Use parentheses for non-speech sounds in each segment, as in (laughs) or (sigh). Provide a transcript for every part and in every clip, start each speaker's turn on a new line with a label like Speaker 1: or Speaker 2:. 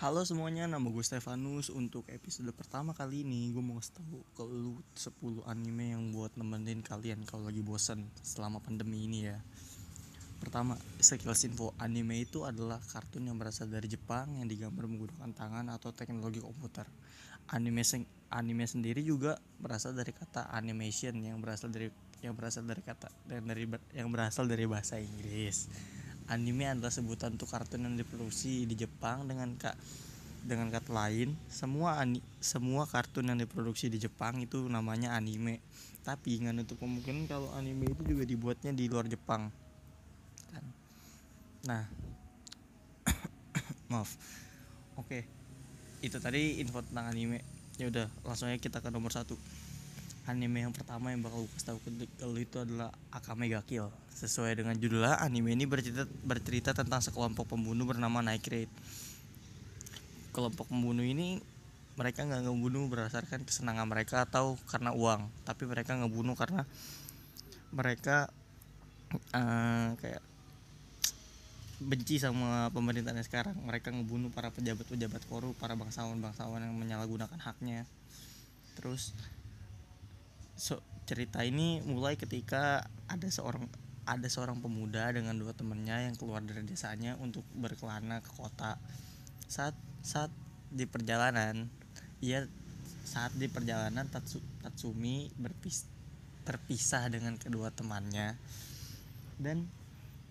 Speaker 1: Halo semuanya, nama gue Stefanus. Untuk episode pertama kali ini Gue mau ngasih tau ke lu 10 anime yang buat nemenin kalian kalau lagi bosen selama pandemi ini ya. Pertama, sekilas info Anime itu adalah kartun yang berasal dari Jepang Yang digambar menggunakan tangan atau teknologi komputer. Anime seng- anime sendiri juga berasal dari kata animation yang berasal dari yang berasal dari kata dan dari yang berasal dari bahasa Inggris anime adalah sebutan untuk kartun yang diproduksi di Jepang dengan kak dengan kata lain semua ani, semua kartun yang diproduksi di Jepang itu namanya anime. Tapi nggak nutup kemungkinan kalau anime itu juga dibuatnya di luar Jepang. Kan? Nah (coughs) maaf. Oke itu tadi info tentang anime. Ya udah langsung aja kita ke nomor satu anime yang pertama yang bakal gue tahu ke lu itu adalah Akame ga Kill. Sesuai dengan judulnya, anime ini bercerita bercerita tentang sekelompok pembunuh bernama Night Raid. Kelompok pembunuh ini mereka nggak ngebunuh berdasarkan kesenangan mereka atau karena uang, tapi mereka ngebunuh karena mereka uh, kayak benci sama pemerintahnya sekarang. Mereka ngebunuh para pejabat-pejabat korup, para bangsawan-bangsawan yang menyalahgunakan haknya. Terus so, cerita ini mulai ketika ada seorang ada seorang pemuda dengan dua temannya yang keluar dari desanya untuk berkelana ke kota. Saat saat di perjalanan, ia saat di perjalanan Tatsu, Tatsumi berpis, terpisah dengan kedua temannya. Dan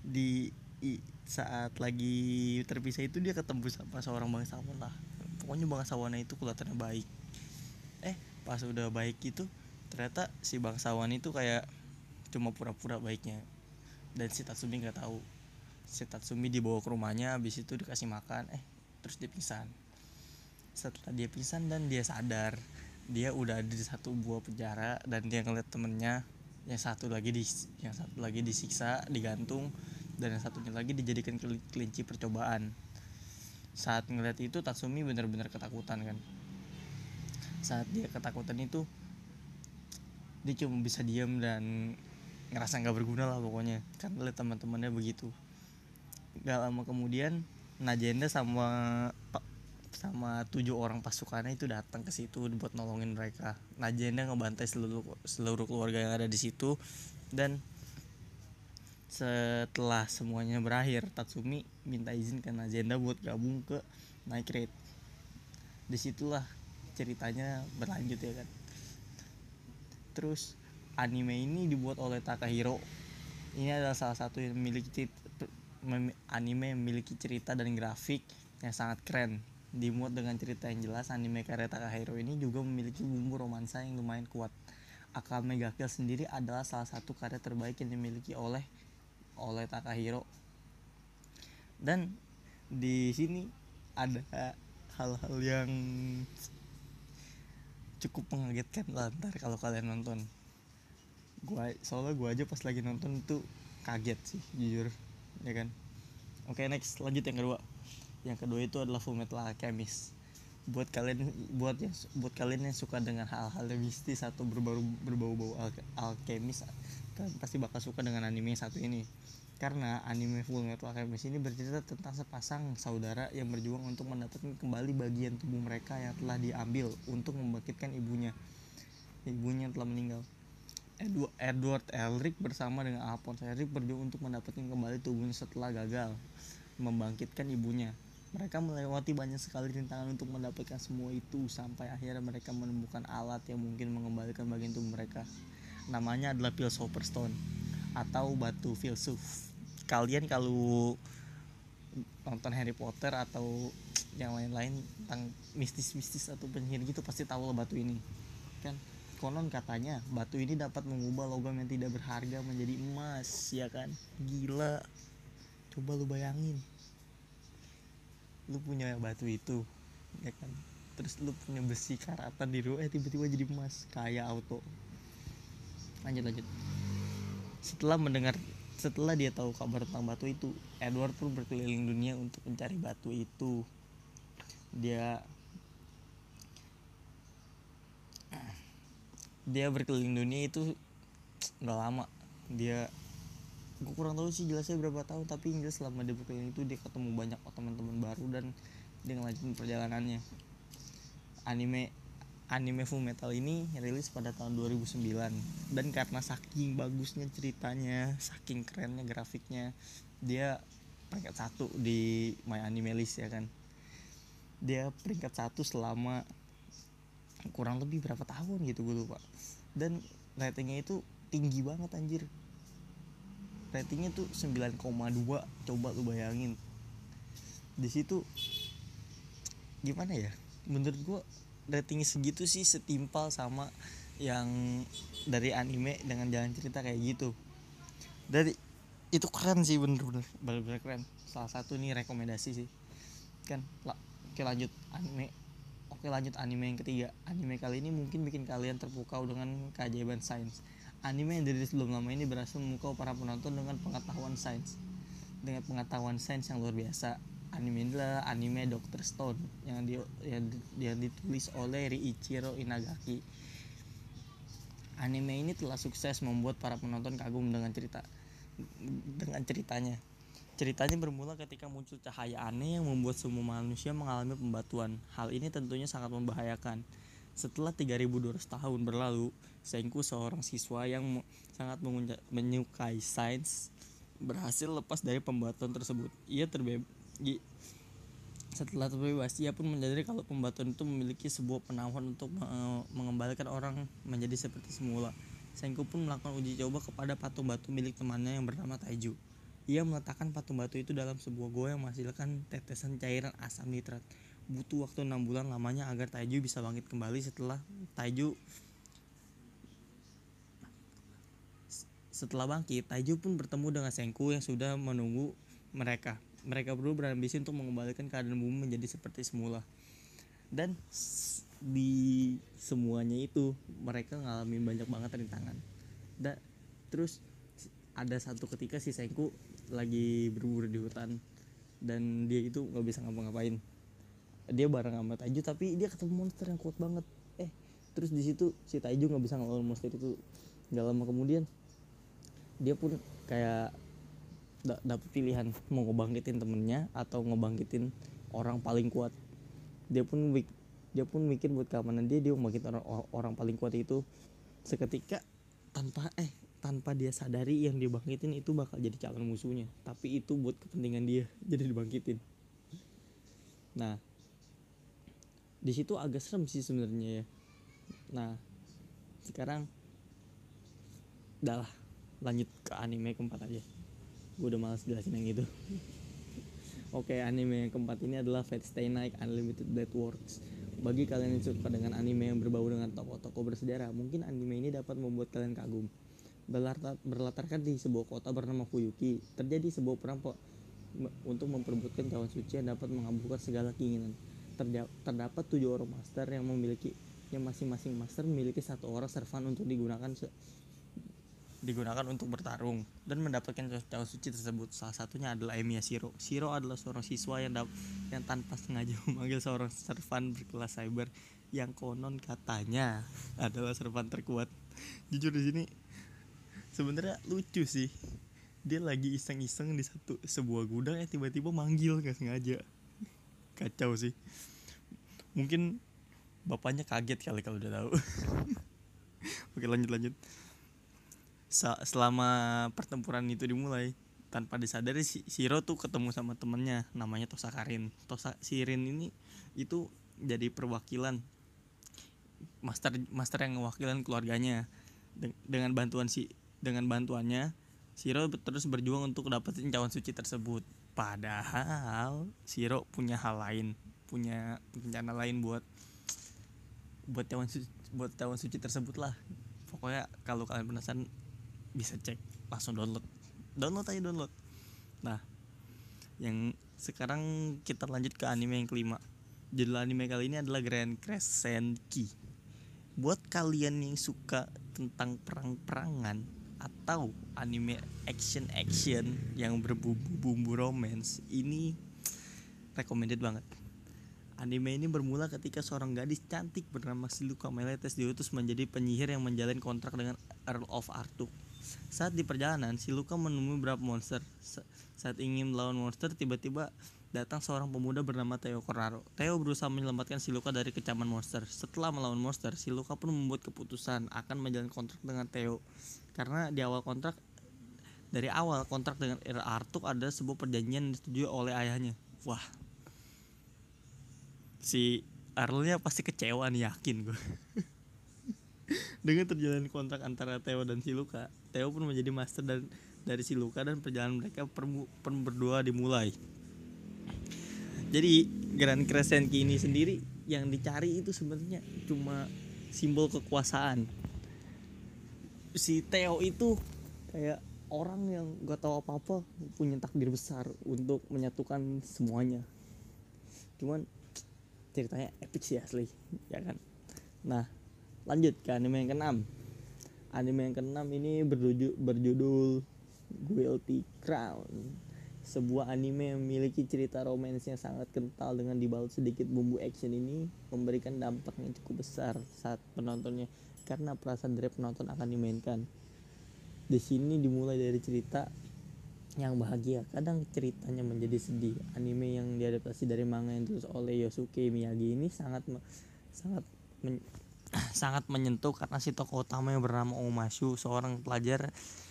Speaker 1: di i, saat lagi terpisah itu dia ketemu sama seorang bangsawan lah. Pokoknya bangsawan itu kelihatannya baik. Eh pas udah baik itu ternyata si bangsawan itu kayak cuma pura-pura baiknya. Dan si Tatsumi nggak tahu. Si Tatsumi dibawa ke rumahnya habis itu dikasih makan eh terus dia pingsan. Setelah dia pingsan dan dia sadar dia udah ada di satu buah penjara dan dia ngeliat temennya yang satu lagi di yang satu lagi disiksa digantung dan yang satunya lagi dijadikan kelinci percobaan. Saat ngeliat itu Tatsumi benar-benar ketakutan kan? Saat dia ketakutan itu dia cuma bisa diam dan ngerasa nggak berguna lah pokoknya. Kan lihat teman-temannya begitu. Gak lama kemudian Najenda sama sama tujuh orang pasukannya itu datang ke situ buat nolongin mereka. Najenda ngebantai seluruh seluruh keluarga yang ada di situ. Dan setelah semuanya berakhir Tatsumi minta izin ke Najenda buat gabung ke Night Raid. Di situlah ceritanya berlanjut ya kan terus anime ini dibuat oleh Takahiro. Ini adalah salah satu yang memiliki anime memiliki cerita dan grafik yang sangat keren. Dimuat dengan cerita yang jelas anime karya Takahiro ini juga memiliki bumbu romansa yang lumayan kuat. Akame ga Kill sendiri adalah salah satu karya terbaik yang dimiliki oleh oleh Takahiro. Dan di sini ada hal-hal yang cukup mengagetkan lah ntar kalau kalian nonton. Gua soalnya gua aja pas lagi nonton itu kaget sih jujur ya kan? Oke next lanjut yang kedua. Yang kedua itu adalah Fullmetal Alchemist. Buat kalian buat yang buat kalian yang suka dengan hal-hal mistis atau berbau berbau-bau al alkemis kalian pasti bakal suka dengan anime yang satu ini karena anime Full Metal Alchemist ini bercerita tentang sepasang saudara yang berjuang untuk mendapatkan kembali bagian tubuh mereka yang telah diambil untuk membangkitkan ibunya. Ibunya yang telah meninggal. Edward, Elric bersama dengan Alphonse Elric berjuang untuk mendapatkan kembali tubuhnya setelah gagal membangkitkan ibunya. Mereka melewati banyak sekali rintangan untuk mendapatkan semua itu sampai akhirnya mereka menemukan alat yang mungkin mengembalikan bagian tubuh mereka. Namanya adalah Philosopher Stone atau batu filsuf kalian kalau nonton Harry Potter atau yang lain-lain tentang mistis-mistis atau penyihir gitu pasti tahu lah batu ini. Kan konon katanya batu ini dapat mengubah logam yang tidak berharga menjadi emas ya kan? Gila. Coba lu bayangin. Lu punya batu itu ya kan? Terus lu punya besi karatan di rumah eh tiba-tiba jadi emas kayak auto. Lanjut lanjut. Setelah mendengar setelah dia tahu kabar tentang batu itu Edward pun berkeliling dunia untuk mencari batu itu. Dia dia berkeliling dunia itu nggak lama. Dia gue kurang tahu sih jelasnya berapa tahun tapi jelas selama dia berkeliling itu dia ketemu banyak teman-teman baru dan dia ngelanjutin perjalanannya. Anime anime Full Metal ini rilis pada tahun 2009 dan karena saking bagusnya ceritanya saking kerennya grafiknya dia peringkat satu di My Anime List ya kan? Dia peringkat satu selama kurang lebih berapa tahun gitu gue lupa. Dan ratingnya itu tinggi banget anjir. Ratingnya tuh 9,2 coba lu bayangin. Di situ gimana ya? Menurut gua ratingnya segitu sih setimpal sama yang dari anime dengan jalan cerita kayak gitu. Dari itu keren sih bener-bener bener-bener keren. Salah satu nih rekomendasi sih. Kan oke lanjut anime. Oke lanjut anime yang ketiga. Anime kali ini mungkin bikin kalian terpukau dengan keajaiban sains. Anime yang dari sebelum lama ini berhasil memukau para penonton dengan pengetahuan sains. Dengan pengetahuan sains yang luar biasa anime adalah anime Doctor Stone yang di yang, yang ditulis oleh Riichiro Inagaki. Anime ini telah sukses membuat para penonton kagum dengan cerita dengan ceritanya. Ceritanya bermula ketika muncul cahaya aneh yang membuat semua manusia mengalami pembatuan. Hal ini tentunya sangat membahayakan. Setelah 3200 tahun berlalu, Senku seorang siswa yang sangat menyukai sains berhasil lepas dari pembatuan tersebut. Ia terbebas setelah terbebas ia pun menyadari kalau pembatuan itu memiliki sebuah penawaran untuk mengembalikan orang menjadi seperti semula. Senku pun melakukan uji coba kepada patung batu milik temannya yang bernama Taiju. Ia meletakkan patung batu itu dalam sebuah goa yang menghasilkan tetesan cairan asam nitrat. Butuh waktu 6 bulan lamanya agar Taiju bisa bangkit kembali setelah Taiju setelah bangkit, Taiju pun bertemu dengan Senku yang sudah menunggu mereka mereka berdua berambisi untuk mengembalikan keadaan bumi menjadi seperti semula. Dan di semuanya itu mereka ngalamin banyak banget rintangan. Dan terus ada satu ketika si Senku lagi berburu di hutan dan dia itu nggak bisa ngapa-ngapain. Dia bareng sama Taiju tapi dia ketemu monster yang kuat banget. Eh terus di situ si Taiju nggak bisa ngelawan monster itu. Gak lama kemudian dia pun kayak dapat pilihan mau ngebangkitin temennya atau ngebangkitin orang paling kuat. Dia pun dia pun mikir buat keamanan dia dia membangkit orang orang paling kuat itu. Seketika tanpa eh tanpa dia sadari yang dia bangkitin itu bakal jadi calon musuhnya. Tapi itu buat kepentingan dia (laughs) jadi dibangkitin. Nah di situ agak serem sih sebenarnya ya. Nah sekarang dah lanjut ke anime keempat aja gue udah malas jelasin yang itu. Oke anime yang keempat ini adalah Fate Stay Night Unlimited Blade Works. Bagi kalian yang suka dengan anime yang berbau dengan tokoh-tokoh bersejarah mungkin anime ini dapat membuat kalian kagum. Berlatar, berlatarkan di sebuah kota bernama Fuyuki terjadi sebuah perang untuk memperebutkan cawan suci yang dapat mengabulkan segala keinginan. Terdapat tujuh orang master yang memiliki yang masing-masing master memiliki satu orang servan untuk digunakan digunakan untuk bertarung dan mendapatkan cawan suci tersebut. Salah satunya adalah Emiya Shiro. Shiro adalah seorang siswa yang yang tanpa sengaja (laughs) memanggil seorang servan berkelas cyber yang konon katanya (laughs) adalah servan terkuat. Jujur di sini sebenarnya lucu sih. Dia lagi iseng-iseng di satu sebuah gudang yang tiba-tiba manggil gak sengaja. Kacau sih. Mungkin bapaknya kaget kali kalau udah tahu. (laughs) Oke lanjut lanjut selama pertempuran itu dimulai tanpa disadari si tuh ketemu sama temennya namanya Tosa Karin. Tosa Sirin ini itu jadi perwakilan master master yang mewakilan keluarganya. Dengan bantuan si dengan bantuannya Shiro terus berjuang untuk dapetin cawan suci tersebut. Padahal Shiro punya hal lain punya rencana lain buat buat cawan suci buat cawan suci tersebut lah. Pokoknya kalau kalian penasaran bisa cek langsung download. Download aja download. Nah yang sekarang kita lanjut ke anime yang kelima. Judul anime kali ini adalah Grand Crescent Key buat kalian yang suka tentang perang-perangan atau anime action-action yang berbumbu-bumbu romance ini recommended banget. Anime ini bermula ketika seorang gadis cantik bernama Siluka Meletes diutus menjadi penyihir yang menjalin kontrak dengan Earl of Artuk saat di perjalanan, si Luka menemui beberapa monster. Saat ingin melawan monster, tiba-tiba datang seorang pemuda bernama Theo Corraro. Theo berusaha menyelamatkan Siluka dari kecaman monster. Setelah melawan monster, Siluka pun membuat keputusan akan menjalin kontrak dengan Theo. Karena di awal kontrak dari awal kontrak dengan Ir Artuk ada sebuah perjanjian yang disetujui oleh ayahnya. Wah. Si Arlnya pasti kecewa nih yakin gue. (laughs) (laughs) dengan terjalin kontrak antara Theo dan Siluka, Theo pun menjadi master dan dari Siluka dan perjalanan mereka per, per berdua dimulai. Jadi Grand Crescent ini sendiri yang dicari itu sebenarnya cuma simbol kekuasaan. Si Theo itu kayak orang yang gak tahu apa-apa punya takdir besar untuk menyatukan semuanya. Cuman ceritanya epic sih asli ya kan? Nah lanjut ke anime yang keenam anime yang keenam ini berjudul berjudul Guilty Crown sebuah anime yang memiliki cerita romans yang sangat kental dengan dibalut sedikit bumbu action ini memberikan dampak yang cukup besar saat penontonnya karena perasaan dari penonton akan dimainkan. Di sini dimulai dari cerita yang bahagia, kadang ceritanya menjadi sedih. Anime yang diadaptasi dari manga yang ditulis oleh Yosuke Miyagi ini sangat sangat sangat menyentuh karena si tokoh utama yang bernama Omashu, seorang pelajar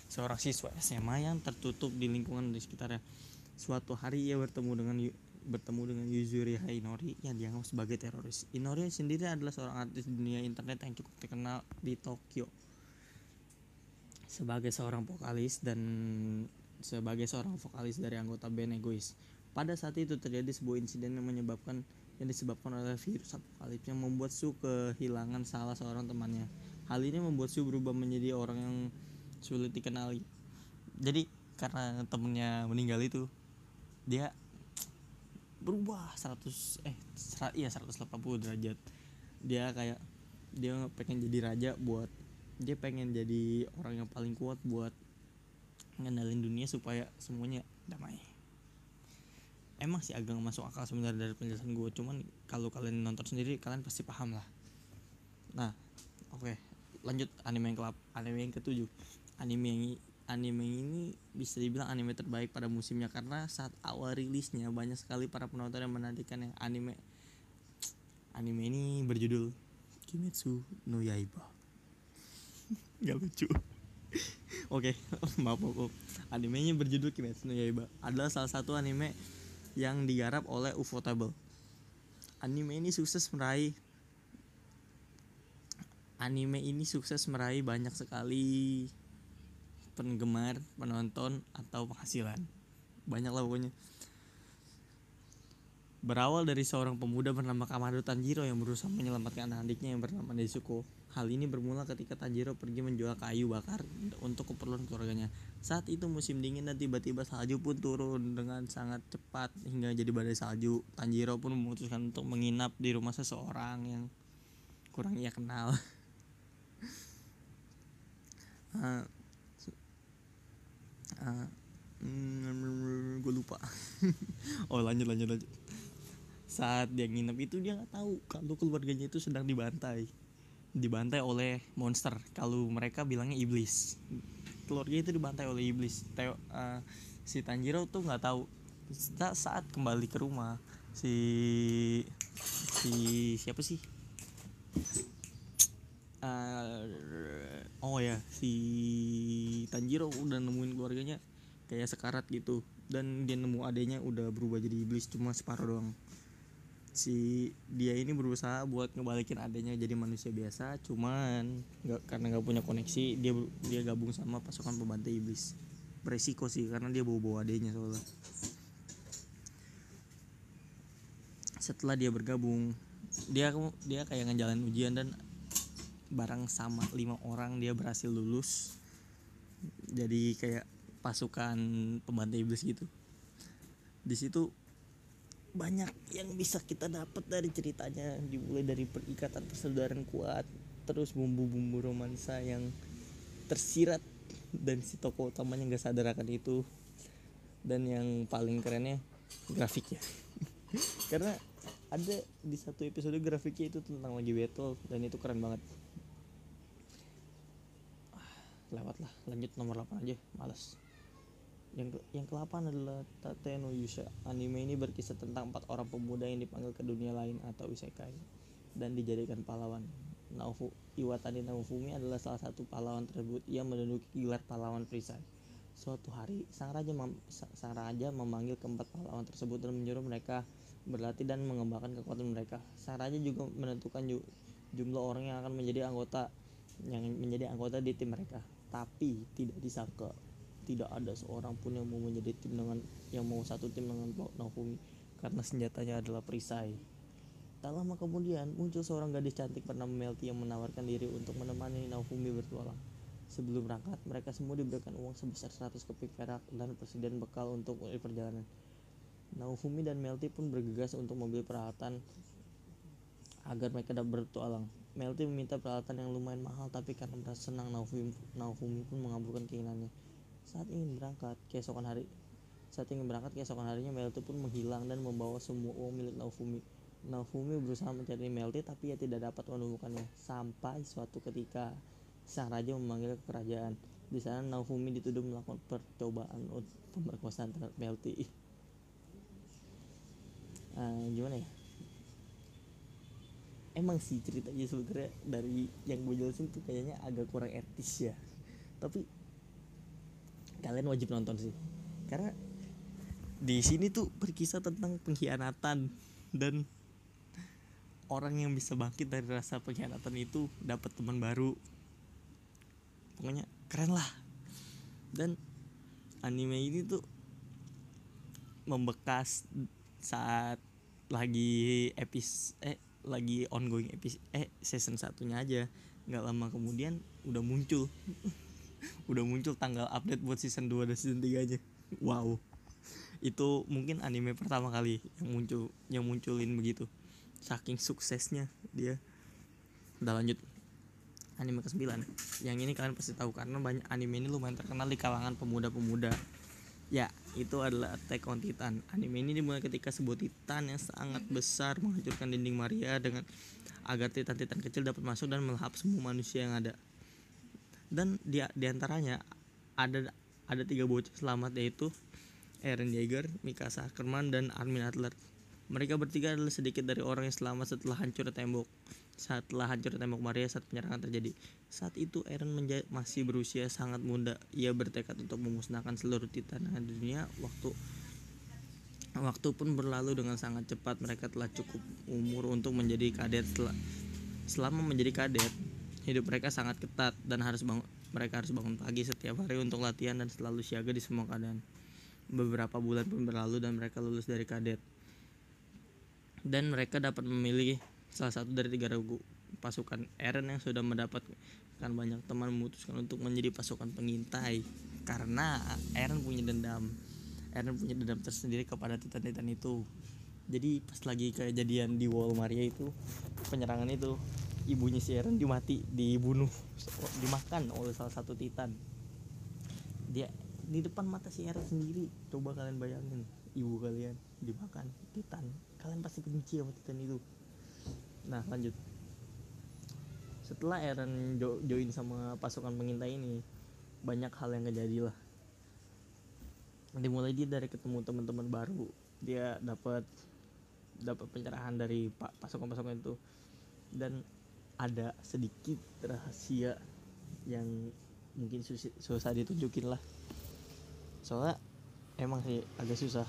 Speaker 1: seorang siswa SMA yang tertutup di lingkungan di sekitarnya. Suatu hari ia bertemu dengan bertemu dengan Yuzuri Hainori yang dianggap sebagai teroris. Inori sendiri adalah seorang artis dunia internet yang cukup terkenal di Tokyo. Sebagai seorang vokalis dan sebagai seorang vokalis dari anggota band Egois. Pada saat itu terjadi sebuah insiden yang menyebabkan yang disebabkan oleh virus apokalips yang membuat Su kehilangan salah seorang temannya. Hal ini membuat Su berubah menjadi orang yang sulit dikenali. Jadi karena temennya meninggal itu dia berubah 100 eh iya 180 derajat. Dia kayak dia pengen jadi raja buat dia pengen jadi orang yang paling kuat buat ngendalin dunia supaya semuanya damai emang sih agak masuk akal sebenarnya dari penjelasan gue cuman kalau kalian nonton sendiri kalian pasti paham lah. Nah oke okay. lanjut anime yang kelap anime yang ketujuh. Anime yang anime ini bisa dibilang anime terbaik pada musimnya karena saat awal rilisnya banyak sekali para penonton yang menantikan yang anime anime ini berjudul Kimetsu no Yaiba. (laughs) Nggak lucu. (laughs) Oke (laughs) maaf maaf. Animenya berjudul Kimetsu no Yaiba. Adalah salah satu anime yang digarap oleh Ufotable anime ini sukses meraih anime ini sukses meraih banyak sekali penggemar penonton atau penghasilan. Banyak lah pokoknya. Berawal dari seorang pemuda bernama Kamado Tanjiro yang berusaha menyelamatkan adiknya yang bernama Nezuko. Hal ini bermula ketika Tanjiro pergi menjual kayu bakar untuk keperluan keluarganya. Saat itu musim dingin dan tiba-tiba salju pun turun dengan sangat cepat hingga jadi badai salju. Tanjiro pun memutuskan untuk menginap di rumah seseorang yang kurang ia kenal. uh, uh, mm, gue lupa (laughs) oh lanjut lanjut lanjut saat dia nginep itu dia nggak tahu kalau keluarganya itu sedang dibantai dibantai oleh monster. Kalau mereka bilangnya iblis. Keluarga itu dibantai oleh iblis. Teo, uh, si Tanjiro tuh nggak tahu. Saat kembali ke rumah si si siapa sih? Uh, oh ya si Tanjiro udah nemuin keluarganya kayak sekarat gitu. Dan dia nemu adanya udah berubah jadi iblis cuma separuh doang si dia ini berusaha buat ngebalikin adanya jadi manusia biasa cuman nggak karena nggak punya koneksi dia dia gabung sama pasukan pembantai iblis. Beresiko sih karena dia bawa bawa adanya soalnya. Setelah dia bergabung dia dia kayak ngejalan ujian dan barang sama lima orang dia berhasil lulus. Jadi kayak pasukan pembantu iblis gitu. Di situ banyak yang bisa kita dapat dari ceritanya dimulai dari perikatan persaudaraan kuat terus bumbu-bumbu romansa yang tersirat dan si tokoh utamanya nggak sadar akan itu dan yang paling kerennya grafiknya. (laughs) Karena ada di satu episode grafiknya itu tentang lagi battle dan itu keren banget. Lewat lah lanjut nomor 8 aja males yang ke yang ke-8 adalah Tate no Yusha. Anime ini berkisah tentang empat orang pemuda yang dipanggil ke dunia lain atau isekai dan dijadikan pahlawan. Naofu Iwatani Naofumi adalah salah satu pahlawan tersebut. Ia menduduki gelar pahlawan perisai. Suatu hari sang raja mem, sang raja memanggil keempat pahlawan tersebut dan menyuruh mereka berlatih dan mengembangkan kekuatan mereka. Sang raja juga menentukan jumlah orang yang akan menjadi anggota yang menjadi anggota di tim mereka tapi tidak disangka tidak ada seorang pun yang mau menjadi tim dengan yang mau satu tim dengan Naofumi karena senjatanya adalah perisai. Tak lama kemudian muncul seorang gadis cantik bernama Melty yang menawarkan diri untuk menemani Naofumi bertualang. Sebelum berangkat, mereka semua diberikan uang sebesar 100 keping perak dan presiden bekal untuk perjalanan. Naofumi dan Melty pun bergegas untuk membeli peralatan agar mereka dapat bertualang. Melty meminta peralatan yang lumayan mahal tapi karena merasa senang Naofumi, Naofumi pun mengabulkan keinginannya. Saat ingin berangkat keesokan hari saat ingin berangkat keesokan harinya Melty pun menghilang dan membawa semua uang milik Naofumi. Naofumi berusaha mencari Melty tapi ia tidak dapat menemukannya sampai suatu ketika sang raja memanggil ke kerajaan. Di sana Naofumi dituduh melakukan percobaan untuk pemerkosaan terhadap Melty. Uh, gimana ya? Emang sih ceritanya sebenarnya dari yang gue jelasin tuh kayaknya agak kurang etis ya. Tapi kalian wajib nonton sih. Karena di sini tuh berkisah tentang pengkhianatan dan orang yang bisa bangkit dari rasa pengkhianatan itu dapat teman baru. Pokoknya keren lah. Dan anime ini tuh membekas saat lagi epis eh lagi ongoing epis eh season satunya aja. Nggak lama kemudian udah muncul (laughs) udah muncul tanggal update buat season 2 dan season 3 aja wow. Itu mungkin anime pertama kali yang muncul yang munculin begitu. Saking suksesnya dia. Udah lanjut. Anime ke-9 yang ini kalian pasti tahu karena banyak anime ini lumayan terkenal di kalangan pemuda-pemuda. Ya itu adalah Attack on Titan. Anime ini dimulai ketika sebuah titan yang sangat besar menghancurkan dinding Maria dengan agar titan-titan kecil dapat masuk dan melahap semua manusia yang ada dan dia di antaranya ada ada tiga bocah selamat yaitu Eren Jaeger, Mika Ackerman, dan Armin Adler. Mereka bertiga adalah sedikit dari orang yang selamat setelah hancur tembok. Setelah hancur tembok Maria saat penyerangan terjadi. Saat itu Eren masih berusia sangat muda. Ia bertekad untuk memusnahkan seluruh titan di dunia. Waktu waktu pun berlalu dengan sangat cepat. Mereka telah cukup umur untuk menjadi kadet. Selama menjadi kadet, hidup mereka sangat ketat dan harus bangun mereka harus bangun pagi setiap hari untuk latihan dan selalu siaga di semua keadaan. Beberapa bulan pun berlalu dan mereka lulus dari kadet. Dan mereka dapat memilih salah satu dari tiga regu pasukan Eren yang sudah mendapatkan banyak teman memutuskan untuk menjadi pasukan pengintai karena Eren punya dendam. Eren punya dendam tersendiri kepada titan-titan itu. Jadi pas lagi kejadian di Wall Maria itu penyerangan itu ibunya si Eren dimati dibunuh dimakan oleh salah satu titan. Dia di depan mata si Eren sendiri coba kalian bayangin ibu kalian dimakan titan. Kalian pasti benci sama titan itu. Nah lanjut. Setelah Eren jo join sama pasukan pengintai ini banyak hal yang kejadi lah. Dimulai dia dari ketemu teman-teman baru dia dapat dapat pencerahan dari pasukan-pasukan itu. Dan ada sedikit rahasia yang mungkin susah, ditunjukin lah. Soalnya emang sih agak susah.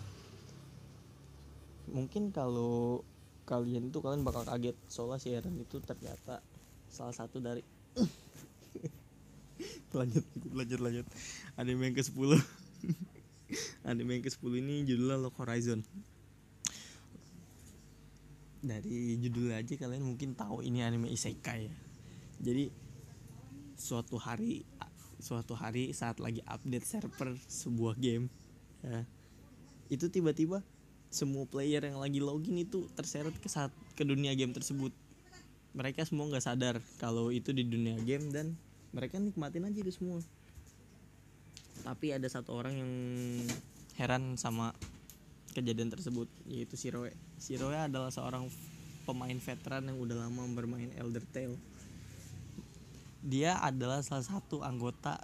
Speaker 1: Mungkin kalau kalian itu kalian bakal kaget. Soalnya si Eren itu ternyata salah satu dari (laughs) lanjut lanjut lanjut. Anime yang ke 10 (laughs) anime yang ke 10 ini judulnya Lock Horizon dari judul aja kalian mungkin tahu ini anime isekai ya. Jadi suatu hari suatu hari saat lagi update server sebuah game ya, itu tiba-tiba semua player yang lagi login itu terseret ke saat ke dunia game tersebut. Mereka semua nggak sadar kalau itu di dunia game dan mereka nikmatin aja itu semua. Tapi ada satu orang yang heran sama kejadian tersebut yaitu Siroe. Siroe adalah seorang pemain veteran yang udah lama bermain Elder Tale. Dia adalah salah satu anggota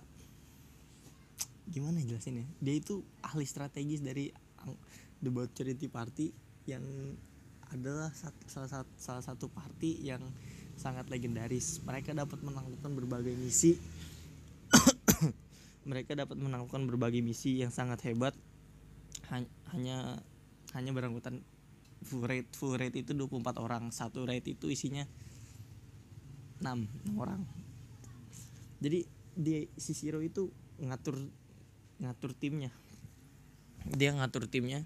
Speaker 1: gimana jelasinnya dia itu ahli strategis dari The Boat Charity Party yang adalah salah satu salah satu party yang sangat legendaris mereka dapat menaklukkan berbagai misi (coughs) mereka dapat menaklukkan berbagai misi yang sangat hebat hanya hanya berangkutan full rate full rate itu 24 orang. Satu rate itu isinya 6, 6 orang. Jadi dia si Shiro itu ngatur ngatur timnya. Dia ngatur timnya.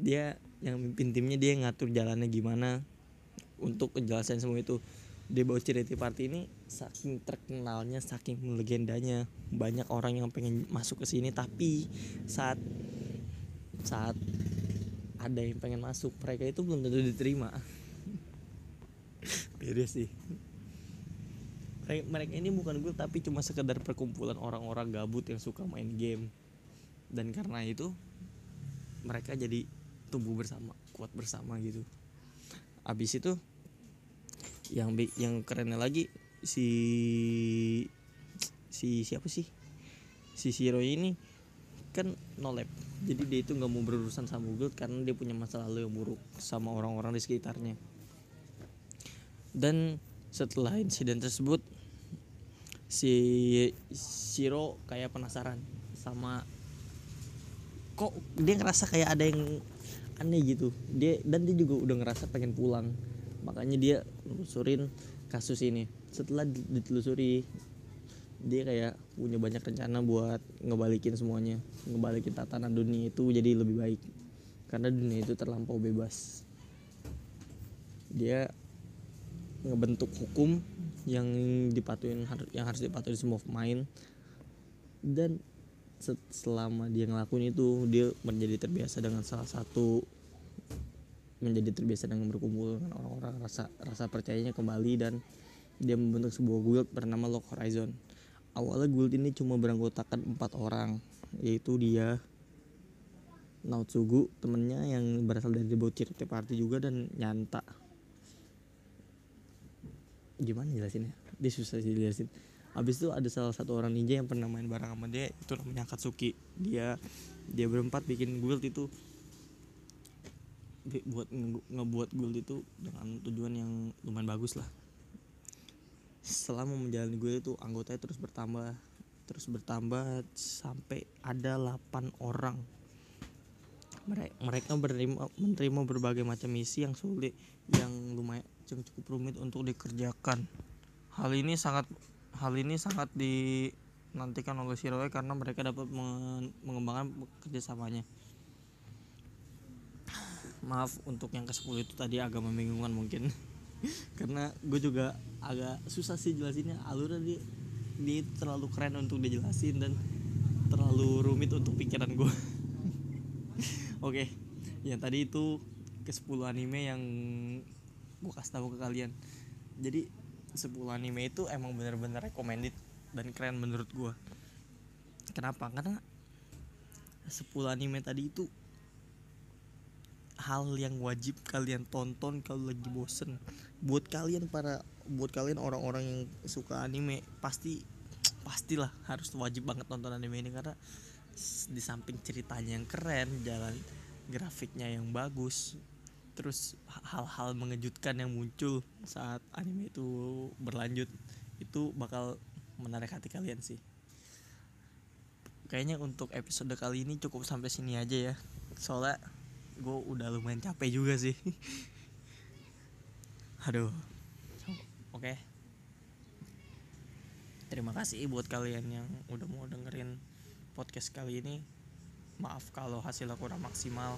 Speaker 1: Dia yang mimpin timnya dia ngatur jalannya gimana. Untuk kejelasan semua itu dia bawa charity party ini saking terkenalnya saking legendanya. Banyak orang yang pengen masuk ke sini tapi saat saat ada yang pengen masuk mereka itu belum tentu diterima. (laughs) Beda sih. Mereka, mereka ini bukan gue tapi cuma sekedar perkumpulan orang-orang gabut yang suka main game. Dan karena itu mereka jadi tumbuh bersama kuat bersama gitu. Abis itu yang yang kerennya lagi si si siapa sih? Si Shiro ini kan no lab jadi dia itu nggak mau berurusan sama Google karena dia punya masa lalu yang buruk sama orang-orang di sekitarnya. Dan setelah insiden tersebut si Shiro kayak penasaran sama kok dia ngerasa kayak ada yang aneh gitu. Dia dan dia juga udah ngerasa pengen pulang. Makanya dia nelusurin kasus ini. Setelah di- ditelusuri dia kayak punya banyak rencana buat ngebalikin semuanya ngebalikin tatanan dunia itu jadi lebih baik. Karena dunia itu terlampau bebas. Dia ngebentuk hukum yang dipatuhin har- yang harus dipatuhin semua pemain. Dan selama dia ngelakuin itu dia menjadi terbiasa dengan salah satu menjadi terbiasa dengan berkumpul dengan orang-orang rasa rasa percayanya kembali dan dia membentuk sebuah guild bernama Lock Horizon awalnya guild ini cuma beranggotakan empat orang yaitu dia Naotsugu temennya yang berasal dari Bocir Party juga dan Nyanta. Gimana jelasinnya? Dia susah sih jelasin. Abis itu ada salah satu orang ninja yang pernah main bareng sama dia itu namanya Katsuki dia dia berempat bikin guild itu. Buat nge- ngebuat guild itu dengan tujuan yang lumayan bagus lah selama menjalani guild itu anggotanya terus bertambah terus bertambah sampai ada 8 orang. Mere- mereka menerima menerima berbagai macam misi yang sulit yang lumayan yang cukup rumit untuk dikerjakan. Hal ini sangat hal ini sangat dinantikan oleh Shiroe karena mereka dapat men- mengembangkan kerjasamanya. Maaf untuk yang ke 10 itu tadi agak membingungkan mungkin (laughs) karena gue juga agak susah sih jelasinnya. Alurnya dia dia terlalu keren untuk dijelasin dan terlalu rumit untuk pikiran gue (laughs) oke yang tadi itu ke 10 anime yang gue kasih tahu ke kalian. Jadi 10 anime itu emang bener-bener recommended dan keren menurut gue kenapa? Karena 10 anime tadi itu hal yang wajib kalian tonton kalau lagi bosen. Buat kalian para buat kalian orang-orang yang suka anime pasti pastilah harus wajib banget nonton anime ini karena di samping ceritanya yang keren jalan grafiknya yang bagus terus ha- hal-hal mengejutkan yang muncul saat anime itu berlanjut itu bakal menarik hati kalian sih. Kayaknya untuk episode kali ini cukup sampai sini aja ya. Soalnya gue udah lumayan capek juga sih. Aduh. Oke. Terima kasih buat kalian yang udah mau dengerin podcast kali ini. Maaf kalau hasilnya kurang maksimal